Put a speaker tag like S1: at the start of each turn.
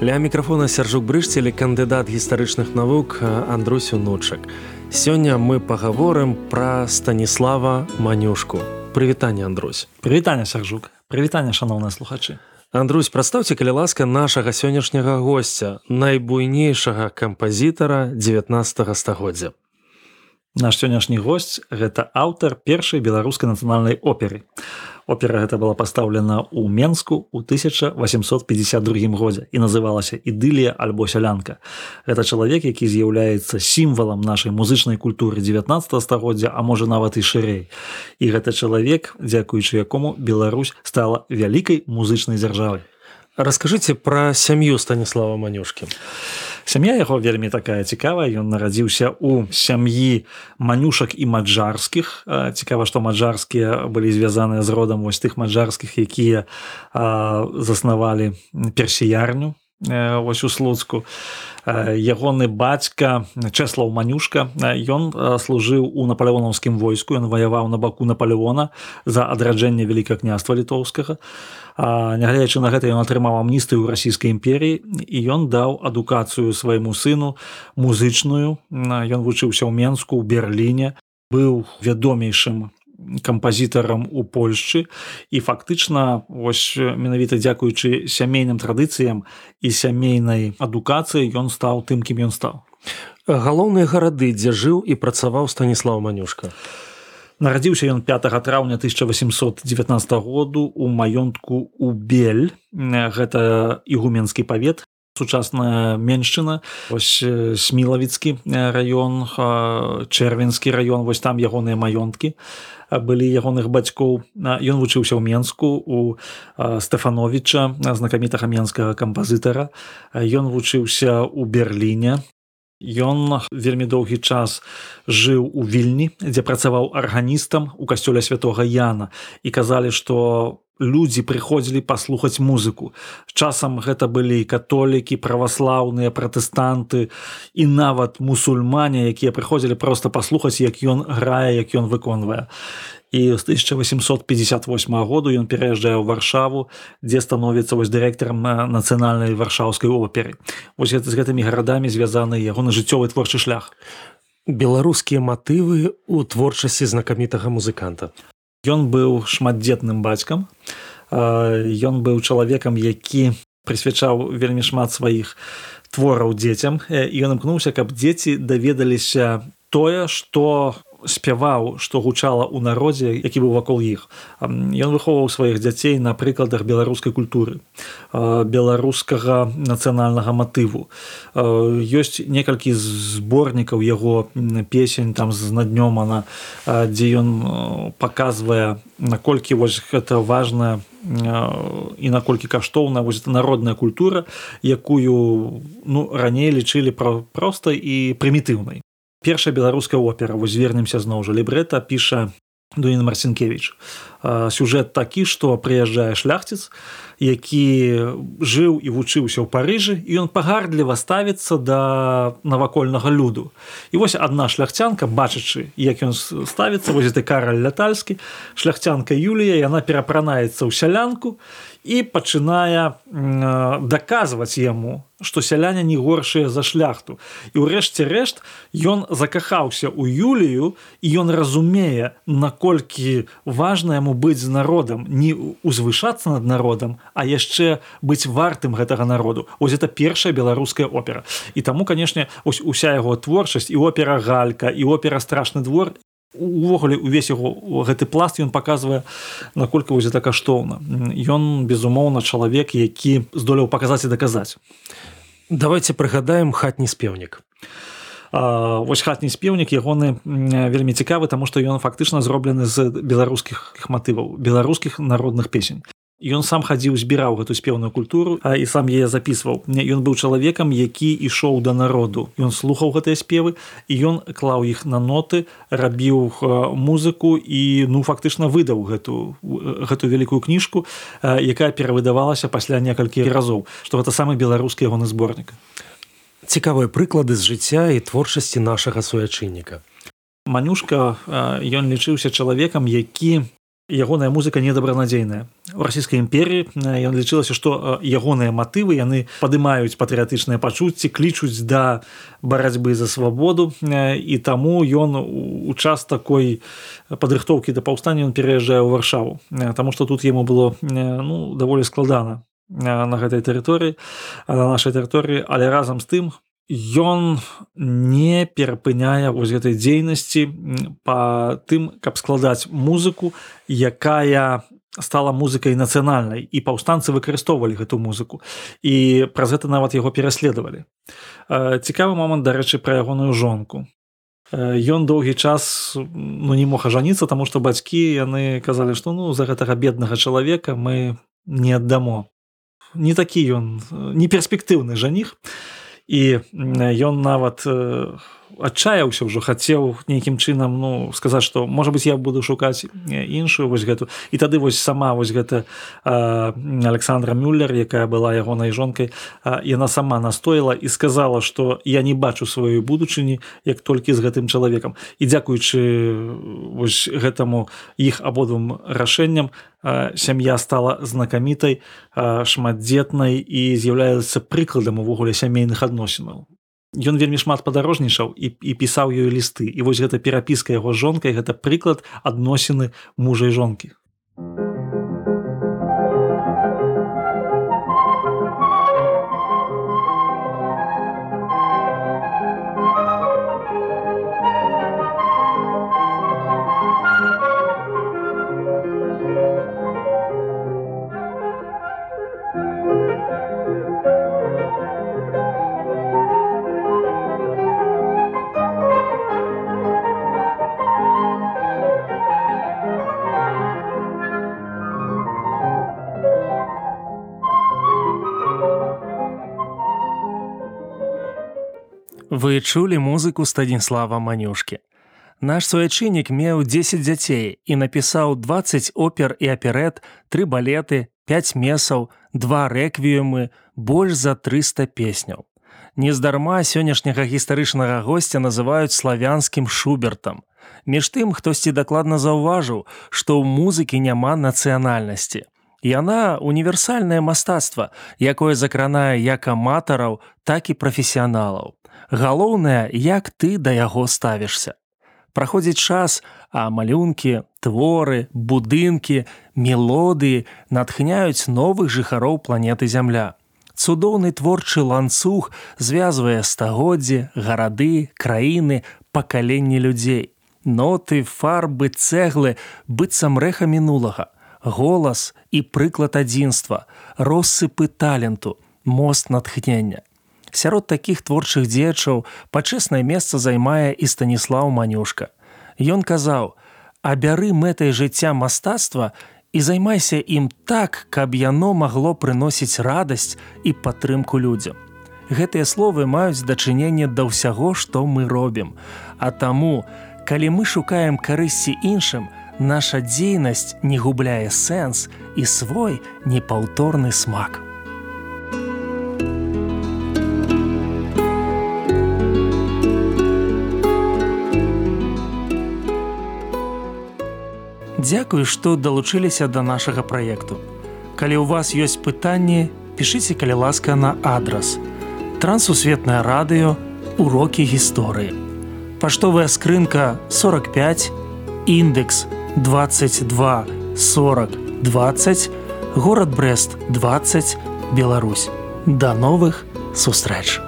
S1: Ля мікрафона сяржук брышцелі кандыдат гістарычных навук Андрусю Нучак. Сёння мы пагаворым пра Станіслава Манюшку. Прывітанне Андрусь.
S2: Прывітанне сяржук. Прывітанне шаноўныя слухачы.
S1: Андрусь, прадстаўце калі ласка нашага сённяшняга госця, найбуйнейшага кампазітара 19 стагоддзя.
S2: Наш сённяшні госць гэта аўтар першай беларускай нацыянальнай оперы. Опера гэта была пастаўлена ў Менску ў 1852 годзе і называлася ідылія альбо сялянка. Гэта чалавек, які з'яўляецца сімвалам нашай музычнай культуры 19 стагоддзя, а можа нават і шырэй. І гэта чалавек, дзякуючы якому Беларусь стала вялікай музычнай дзяржавай.
S1: Раскажыце пра сям'ю станіслава манюшкі.
S2: Сям'я яго вельмі такая цікавая. Ён нарадзіўся ў сям'і манюшак і маджарскіх. Цікава, што маджарскія былі звязаныя з родам вось тых маджарскіх, якія заснавалі персіярню вось у слуцку ягоны бацька чэслаў манюшка ён служыў у напалеонаўскім войску ён ваяваў на баку наполеона за адраджэнне вялікае княства літоўскага нягледзячы на гэта ён атрымаў амністы ў расійскай імперіі і ён даў адукацыю свайму сыну музычную. Ён вучыўся ў менску ў берліне. Быў вядомейшым кампазітарам у Польшчы. І фактычна вось менавіта дзякуючы сямейным традыцыям і сямейнай адукацыі ён стаў тым кім ён стаў.
S1: Галоўныя гарады дзе жыў і працаваў станіслав манюшка.
S2: Нарадзіўся ён 5 траўня 1819 году у маёнтку у бель. Гэта ігуменскі павет сучасная меншчына ось смілавіцкі раён чэрвенскі раён вось там ягоныя маёнткі былі ягоных бацькоў. Ён вучыўся ў менску у стэфановича знакамітага менскага кампазітара. Ён вучыўся ў берліне. Ён вельмі доўгі час жыў у вільні, дзе працаваў арганістам у касцёля святого Яна. І казалі, што людзі прыходзілі паслухаць музыку. Часам гэта былі католікі, праваслаўныя пратэстанты і нават мусульмане, якія прыходзілі проста паслухаць, як ён грае, як ён выконвае. І з 1858 году ён пераязджае ў варшаву дзе становіцца вось дырэктарам нацыянальнай варшаўскай оперы. Вось гэта з гэтымі гарадамі звязаны ягоны жыццёвы творчы шлях.
S1: Беларускія матывы у творчасці знакамітага музыканта
S2: ён быў шматдзетным бацькам. Ён быў чалавекам які прысвячаў вельмі шмат сваіх твораў дзецям. І ён імкнуўся каб дзеці даведаліся тое што спяваў што гучала ў народзе які быў вакол іх. Ён выхоўваў сваіх дзяцей на прыкладах беларускай культуры беларускага нацыянальнага матыву. Ёсць некалькі зборнікаў яго песень там з наднём она дзе ён паказвае наколькі вось гэта важная і наколькі каштоўна народная культура якую ну раней лічылі пра простай і прымітыўнай першая беларуская опера. Вось звернемся зноў жа. Лібрэта піша дуін марсенкевич сюжэт такі што прыязджае шляхціц які жыў і вучыўся ў парыжы і ён пагардліва ставіцца да навакольнага люду. І вось адна шляхцянка бачачы як ён ставіцца вось ты караль лятальскі шляхцянка юлія яна перапранаецца ў сялянку і пачынае даказваць яму што сяляне не горшыя за шляхту. І ўрэшце рэшт ён закахаўся ў юлію і ён разумее наколькі важна яму быць з народам. Не узвышацца над народам а яшчэ быць вартым гэтага народу. Ось это першая беларуская опера. І таму канешне уся яго творчасць і опера галька і опера страшны двор увогуле увесь яго гэты пласт ён паказвае наколькі вось это каштоўна. Ён безумоўна чалавек які здолеў паказаць і даказаць.
S1: Давайте прыгадаем хатні спеўнік
S2: вось хатні спеўнік ягоны вельмі цікавы таму што ён фактычна зроблены з беларускіх матываў беларускіх народных песень ён сам хадзіў збіраў гэту спеўную культуру а і сам яе записываў ён быў чалавекам які ішоў да народу. Ён слухаў гэтыя спевы і ён клаў іх на ноты рабіў музыку і ну фактычна выдаў гэту гэту вялікую кніжку якая перавыдавалася пасля некалькі разоў што гэта самы беларускі ягоны зборнік.
S1: Цікавыя прыклады з жыцця і творчасці нашага суячынніка.
S2: Манюшка ён лічыўся чалавекам які ягоная музыка недобранадзейная у расійскай імперіі ён лічылася што ягоныя матывы яны падымаюць патрыятычныя пачуцці клічуць да барацьбы за свабоду і таму ён у час такой падрыхтоўкі да паўстання ён пераязджае ў варшаву. Таму што тут яму было ну даволі складана на гэтай тэрыторыі на нашай тэрыторыі. Але разам з тым ён не перапыняе вось гэтай дзейнасці па тым каб складаць музыку якая стала музыкай нацыянальнай. І паўстанцы выкарыстоўвалі гэту музыку. І праз гэта нават яго пераследавалі. Цікавы момант дарэчы пра ягоную жонку. Ён доўгі час ну не мог ажаніцца таму што бацькі яны казалі што ну за гэтага беднага чалавека мы не аддамо. Не такі ён не перспектыўны жаніх і ён нават адчаяўся ўжо хацеў нейкім чынам ну сказаць што можа быть я буду шукаць іншую вось гэту. І тады вось сама вось гэта александра мюллер якая была ягонай жонкай яна сама настояла і сказала што я не бачу сваёй будучыні як толькі з гэтым чалавекам. І дзякуючы вось гэтаму іх абодвум рашэнням сям'я стала знакамітай шматдзетнай і з'яўляецца прыкладам увогуле сямейных адносінаў Ён вельмі шмат падарожнічаў і, і пісаў ёй лісты і вось гэта перапіска яго жонкай гэта прыклад адносіны мужа і жонкі.
S1: Вы чулі музыку Станіслава Манюшкі. Наш суячыннік меў 10 дзяцей і напісаў 20 опер і аперет, тры балеты, 5 месаў, два рэквіумы, больш за 300 песняў. Нездарма сённяшняга гістарычнага госця называюць славянскім шубертам. Між тым, хтосьці дакладна заўважыў, што ў музыкі няма нацыянальнасці. Яна універсальнае мастацтва, якое закранае як аматараў, так і прафесіяналаў галоўнае як ты да яго ставішся. Праходзіць час а малюнкі творы будынкі мелодыі натхняюць новых жыхароў планеты зямля. Цудоўны творчы ланцуг звязвае стагоддзі гарады краіны пакаленні людзей. Ноты фарбы цэглы быццам рэха мінулага. Голас і прыклад адзінства россыпы таленту мост натхнення Сярод такіх творчых дзеячаў пачэснае месца займае і станіслаў манюшка. Ён казаў: « Абяры мэтай жыцця мастацтва і займайся ім так, каб яно магло прыносіць радасць і падтрымку людзям. Гэтыя словы маюць дачыненне да ўсяго, што мы робім. А таму, калі мы шукаем карысці іншым, наша дзейнасць не губляе сэнс і свой непаўторны смак. Дзякую, што далучыліся да нашага праекту. Калі ў вас ёсць пытанні, пішыце калі ласка на адрас. Трансусветнае радыё, урокі гісторыі. Паштовая скрынка 45, індекс 22 40 20, горад Брест 20, Беларусь. Да новых сустрэч!